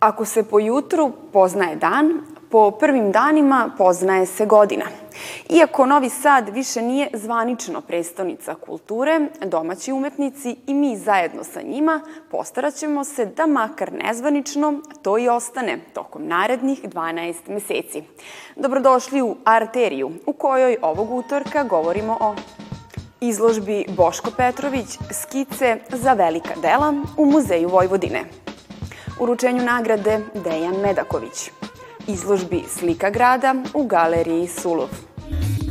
Ako se po jutru poznaje dan, po prvim danima poznaje se godina. Iako Novi Sad više nije zvanično prestonica kulture, domaći umetnici i mi zajedno sa njima postarat ćemo se da makar nezvanično to i ostane tokom narednih 12 meseci. Dobrodošli u Arteriju, u kojoj ovog utorka govorimo o izložbi Boško Petrović skice za velika dela u Muzeju Vojvodine – uručenju nagrade Dejan Medaković, izložbi Slika grada u galeriji Sulov. Bye.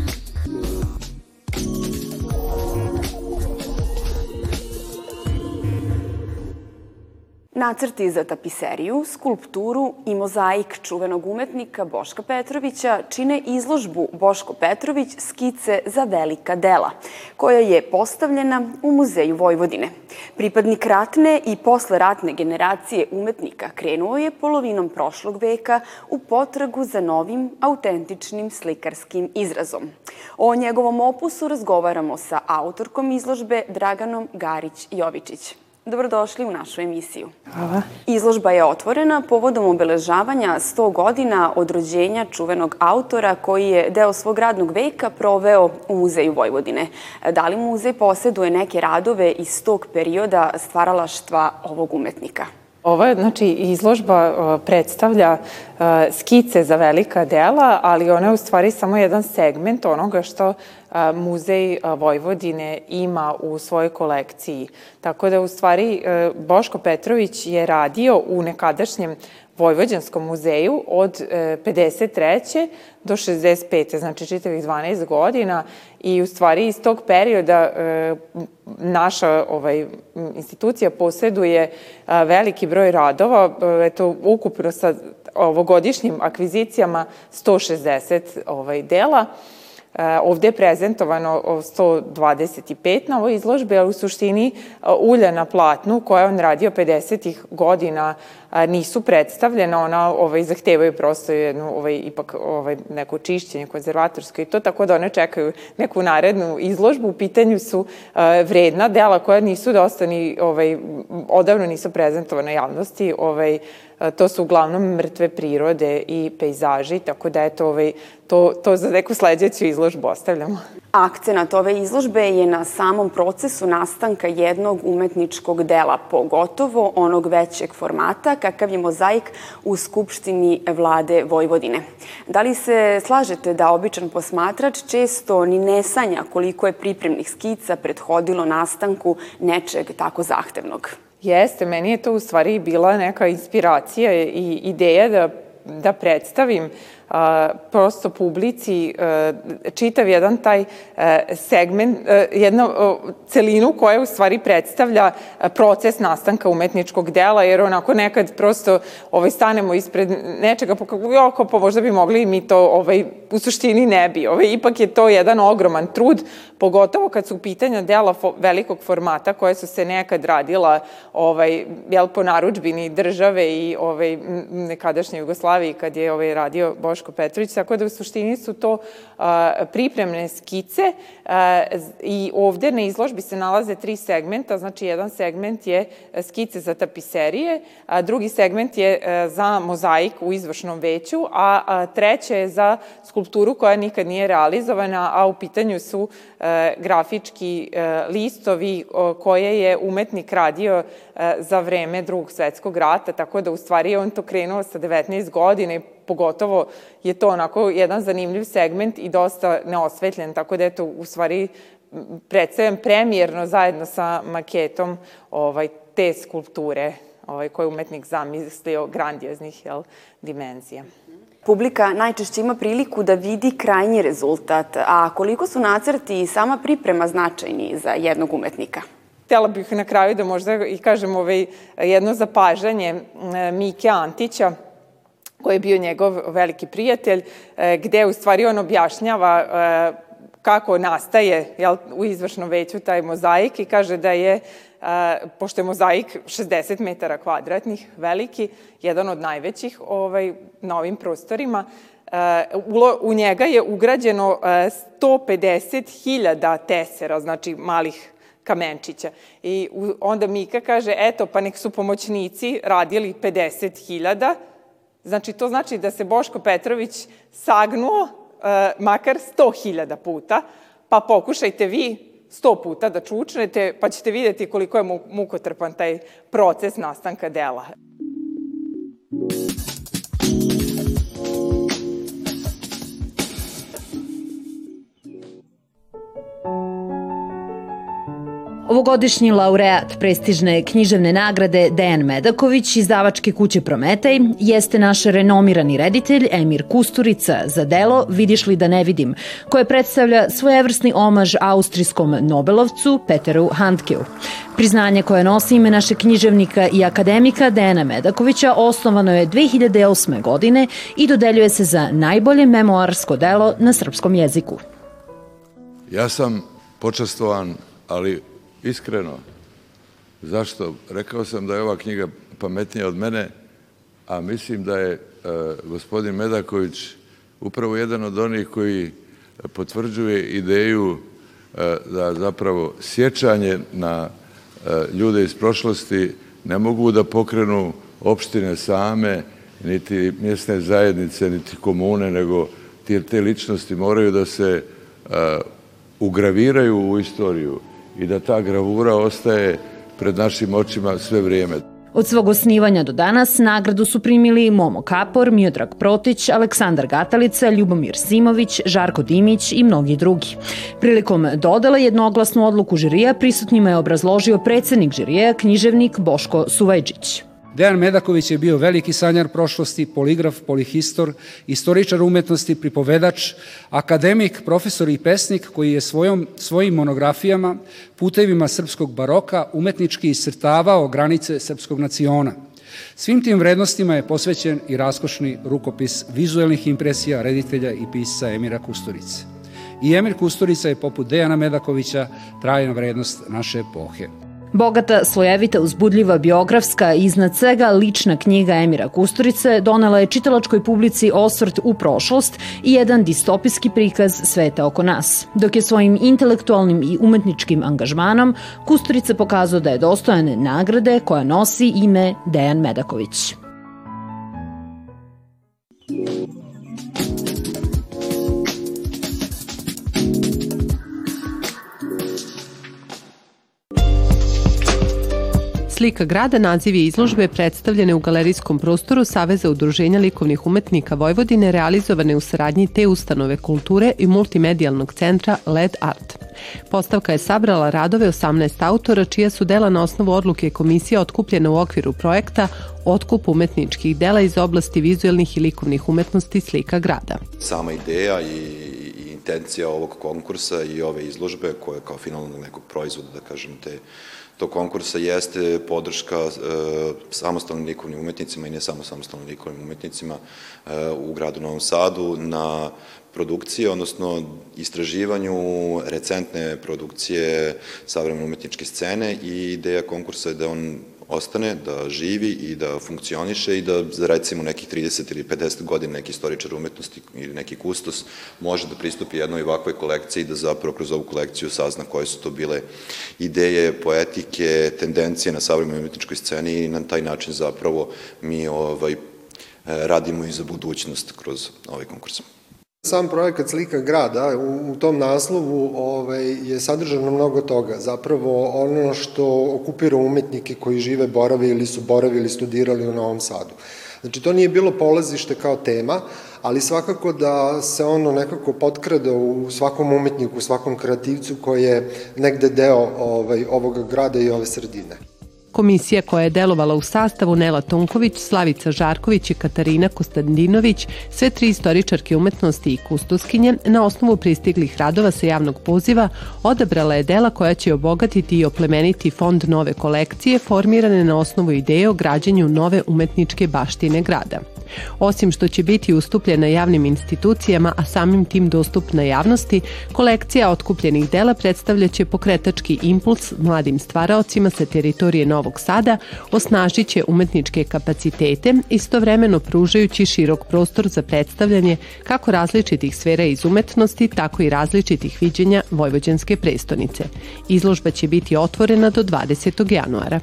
Nacrti za tapiseriju, skulpturu i mozaik čuvenog umetnika Boška Petrovića čine izložbu Boško Petrović skice za velika dela, koja je postavljena u Muzeju Vojvodine. Pripadnik ratne i posleratne generacije umetnika krenuo je polovinom prošlog veka u potragu za novim, autentičnim slikarskim izrazom. O njegovom opusu razgovaramo sa autorkom izložbe Draganom Garić-Jovičić. Dobrodošli u našu emisiju. Hvala. Izložba je otvorena povodom obeležavanja 100 godina od rođenja čuvenog autora koji je deo svog radnog veka proveo u Muzeju Vojvodine. Da li muzej poseduje neke radove iz tog perioda stvaralaštva ovog umetnika? Ova znači, izložba predstavlja skice za velika dela, ali ona je u stvari samo jedan segment onoga što Muzej Vojvodine ima u svojoj kolekciji. Tako da, u stvari, Boško Petrović je radio u nekadašnjem Vojvođanskom muzeju od 53. do 65. znači čitavih 12 godina i u stvari iz tog perioda naša ovaj, institucija posjeduje veliki broj radova, eto, ukupno sa ovogodišnjim akvizicijama 160 ovaj, dela. E, ovde je prezentovano 125 na ovoj izložbi, ali u suštini e, ulja na platnu koja on radio 50. godina nisu predstavljena, ona ovaj, zahtevaju prosto jednu, ovaj, ipak ovaj, neko čišćenje konzervatorsko i to, tako da one čekaju neku narednu izložbu. U pitanju su vredna dela koja nisu dosta ni, ovaj, odavno nisu prezentovane javnosti, ovaj, to su uglavnom mrtve prirode i pejzaži, tako da eto, ovaj, to, to za neku sledeću izložbu ostavljamo. Akcenat ove izložbe je na samom procesu nastanka jednog umetničkog dela, pogotovo onog većeg formata, kakav je mozaik u Skupštini vlade Vojvodine. Da li se slažete da običan posmatrač često ni ne sanja koliko je pripremnih skica prethodilo nastanku nečeg tako zahtevnog? Jeste, meni je to u stvari bila neka inspiracija i ideja da, da predstavim a, prosto publici a, čitav jedan taj a, segment, a, jednu celinu koja u stvari predstavlja proces nastanka umetničkog dela, jer onako nekad prosto ovaj, stanemo ispred nečega, kako, joko, pa možda bi mogli mi to ovaj, u suštini ne bi. Ovaj, ipak je to jedan ogroman trud, pogotovo kad su pitanja dela fo, velikog formata koje su se nekad radila ovaj, jel, po naručbini države i ovaj, nekadašnje Jugoslavije kad je ovaj, radio Boš Boško Petrović, tako da u suštini su to pripremne skice i ovde na izložbi se nalaze tri segmenta, znači jedan segment je skice za tapiserije, drugi segment je za mozaik u izvršnom veću, a, treće je za skulpturu koja nikad nije realizovana, a u pitanju su grafički listovi koje je umetnik radio za vreme drugog svetskog rata, tako da u stvari on to krenuo sa 19 godina i pogotovo je to onako jedan zanimljiv segment i dosta neosvetljen, tako da eto, u stvari predstavljam premijerno zajedno sa maketom ovaj, te skulpture ovaj, koje je umetnik zamislio grandioznih jel, dimenzija. Publika najčešće ima priliku da vidi krajnji rezultat, a koliko su nacrti i sama priprema značajni za jednog umetnika? Htela bih na kraju da možda i kažem ovaj, jedno zapažanje Mike Antića, koji je bio njegov veliki prijatelj, e, gde u stvari on objašnjava e, kako nastaje jel, u izvršnom veću taj mozaik i kaže da je, e, pošto je mozaik 60 metara kvadratnih, veliki, jedan od najvećih ovaj, na ovim prostorima, u njega je ugrađeno 150.000 tesera, znači malih kamenčića. I onda Mika kaže, eto, pa nek su pomoćnici radili 50.000, znači to znači da se Boško Petrović sagnuo makar 100.000 puta, pa pokušajte vi 100 puta da čučnete, pa ćete videti koliko je mukotrpan taj proces nastanka dela. Ovogodišnji laureat prestižne književne nagrade Dejan Medaković, izdavačke kuće Prometej, jeste naš renomirani reditelj Emir Kusturica za delo Vidiš li da ne vidim, koje predstavlja svojevrsni omaž austrijskom Nobelovcu Peteru Handkeu. Priznanje koje nosi ime naše književnika i akademika Dejana Medakovića osnovano je 2008. godine i dodeljuje se za najbolje memoarsko delo na srpskom jeziku. Ja sam počastovan, ali Iskreno. Zašto? Rekao sam da je ova knjiga pametnija od mene, a mislim da je e, gospodin Medaković upravo jedan od onih koji potvrđuje ideju e, da zapravo sjećanje na e, ljude iz prošlosti ne mogu da pokrenu opštine same, niti mjesne zajednice, niti komune, nego te ličnosti moraju da se ugraviraju u istoriju i da ta gravura ostaje pred našim očima sve vrijeme. Od svog osnivanja do danas nagradu su primili Momo Kapor, Miodrag Protić, Aleksandar Gatalica, Ljubomir Simović, Žarko Dimić i mnogi drugi. Prilikom dodala jednoglasnu odluku žirija prisutnjima je obrazložio predsednik žirija, književnik Boško Suvajđić. Dejan Medaković je bio veliki sanjar prošlosti, poligraf, polihistor, istoričar umetnosti, pripovedač, akademik, profesor i pesnik koji je svojom, svojim monografijama, putevima srpskog baroka, umetnički iscrtavao granice srpskog naciona. Svim tim vrednostima je posvećen i raskošni rukopis vizuelnih impresija reditelja i pisca Emira Kusturice. I Emir Kusturica je poput Dejana Medakovića trajna vrednost naše epohe. Bogata, slojevita, uzbudljiva, biografska iznad svega lična knjiga Emira Kusturice donela je čitalačkoj publici osvrt u prošlost i jedan distopijski prikaz sveta oko nas. Dok je svojim intelektualnim i umetničkim angažmanom Kusturica pokazao da je dostojan nagrade koja nosi ime Dejan Medaković. Slika grada naziv je izložbe predstavljene u galerijskom prostoru Saveza udruženja likovnih umetnika Vojvodine realizovane u saradnji te ustanove kulture i multimedijalnog centra LED Art. Postavka je sabrala radove 18 autora čija su dela na osnovu odluke komisije otkupljena u okviru projekta Otkup umetničkih dela iz oblasti vizuelnih i likovnih umetnosti slika grada. Sama ideja i intencija ovog konkursa i ove izložbe koje kao finalnog nekog proizvoda, da kažem, te tog konkursa jeste podrška e, samostalnim likovnim umetnicima i ne samo samostalnim likovnim umetnicima e, u gradu Novom Sadu na produkcije, odnosno istraživanju recentne produkcije savremene umetničke scene i ideja konkursa je da on ostane, da živi i da funkcioniše i da za recimo nekih 30 ili 50 godina neki istoričar umetnosti ili neki kustos može da pristupi jednoj ovakvoj kolekciji i da zapravo kroz ovu kolekciju sazna koje su to bile ideje, poetike, tendencije na savremenoj umetničkoj sceni i na taj način zapravo mi ovaj, radimo i za budućnost kroz ovaj konkurs. Sam projekat Slika grada u, u tom naslovu ovaj, je sadržano mnogo toga. Zapravo ono što okupira umetnike koji žive, borave ili su boravili, studirali u Novom Sadu. Znači, to nije bilo polazište kao tema, ali svakako da se ono nekako potkrada u svakom umetniku, u svakom kreativcu koji je negde deo ovaj, ovoga grada i ove sredine. Komisija koja je delovala u sastavu Nela Tonković, Slavica Žarković i Katarina Kostadinović, sve tri istoričarke umetnosti i kustoskinje, na osnovu pristiglih radova sa javnog poziva, odabrala je dela koja će obogatiti i oplemeniti fond nove kolekcije formirane na osnovu ideje o građenju nove umetničke baštine grada. Osim što će biti ustupljena javnim institucijama, a samim tim dostupna javnosti, kolekcija otkupljenih dela predstavljaće pokretački impuls mladim stvaraocima sa teritorije Novog Sada, osnažit će umetničke kapacitete, istovremeno pružajući širok prostor za predstavljanje kako različitih sfera iz umetnosti, tako i različitih viđenja Vojvođanske prestonice. Izložba će biti otvorena do 20. januara.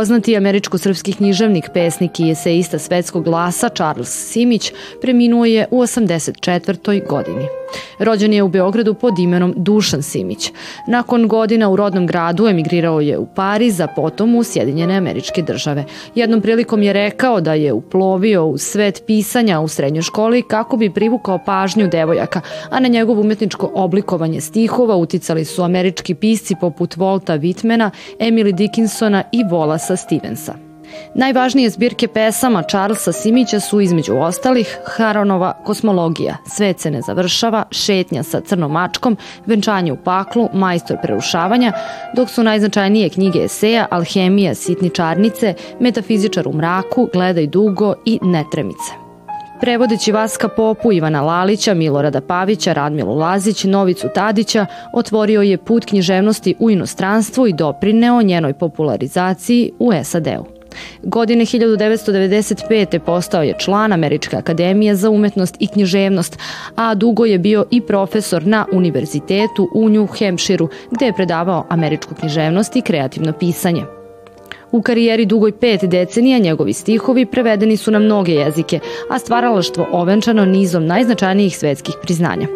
Poznati američko-srpski književnik, pesnik i eseista svetskog glasa Charles Simić preminuo je u 84. godini. Rođen je u Beogradu pod imenom Dušan Simić. Nakon godina u rodnom gradu emigrirao je u Pariz, a potom u Sjedinjene američke države. Jednom prilikom je rekao da je uplovio u svet pisanja u srednjoj školi kako bi privukao pažnju devojaka, a na njegovo umetničko oblikovanje stihova uticali su američki pisci poput Volta Whitmana, Emily Dickinsona i Volasa Stevensa. Najvažnije zbirke pesama Charlesa Simića su između ostalih Haronova Kosmologija, Svet se ne završava, Šetnja sa crnom mačkom, Venčanje u paklu, Majstor prerušavanja, dok su najznačajnije knjige eseja Alhemija sitničarnice, Metafizičar u mraku, Gledaj dugo i Netremice. Prevodeći Vaska Popu, Ivana Lalića, Milorada Pavića, Radmilu Lazić, Novicu Tadića, otvorio je put književnosti u inostranstvu i doprineo njenoj popularizaciji u SAD-u. Godine 1995. postao je član Američke akademije za umetnost i književnost, a dugo je bio i profesor na univerzitetu u New Hampshireu, gde je predavao američku književnost i kreativno pisanje. U karijeri dugoj pet decenija njegovi stihovi prevedeni su na mnoge jezike, a stvaralaštvo ovenčano nizom najznačajnijih svetskih priznanja.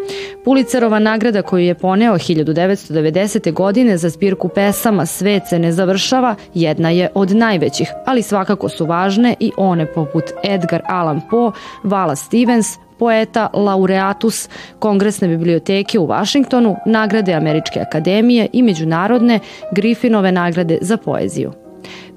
Pulicerova nagrada koju je poneo 1990. godine za zbirku pesama Svet se ne završava jedna je od najvećih, ali svakako su važne i one poput Edgar Allan Poe, Vala Stevens, poeta laureatus Kongresne biblioteke u Vašingtonu, nagrade Američke akademije i međunarodne Griffinove nagrade za poeziju.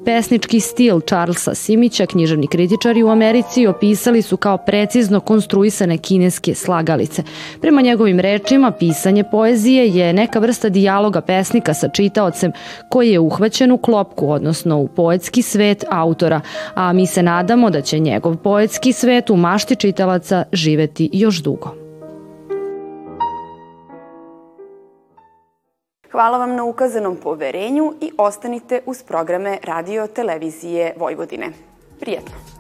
Pesnički stil Charlesa Simića književni kritičari u Americi opisali su kao precizno konstruisane kineske slagalice. Prema njegovim rečima, pisanje poezije je neka vrsta dijaloga pesnika sa čitaocem koji je uhvaćen u klopku, odnosno u poetski svet autora, a mi se nadamo da će njegov poetski svet u mašti čitalaca živeti još dugo. Hvala vam na ukazanom poverenju i ostanite uz programe Radio Televizije Vojvodine. Prijetno!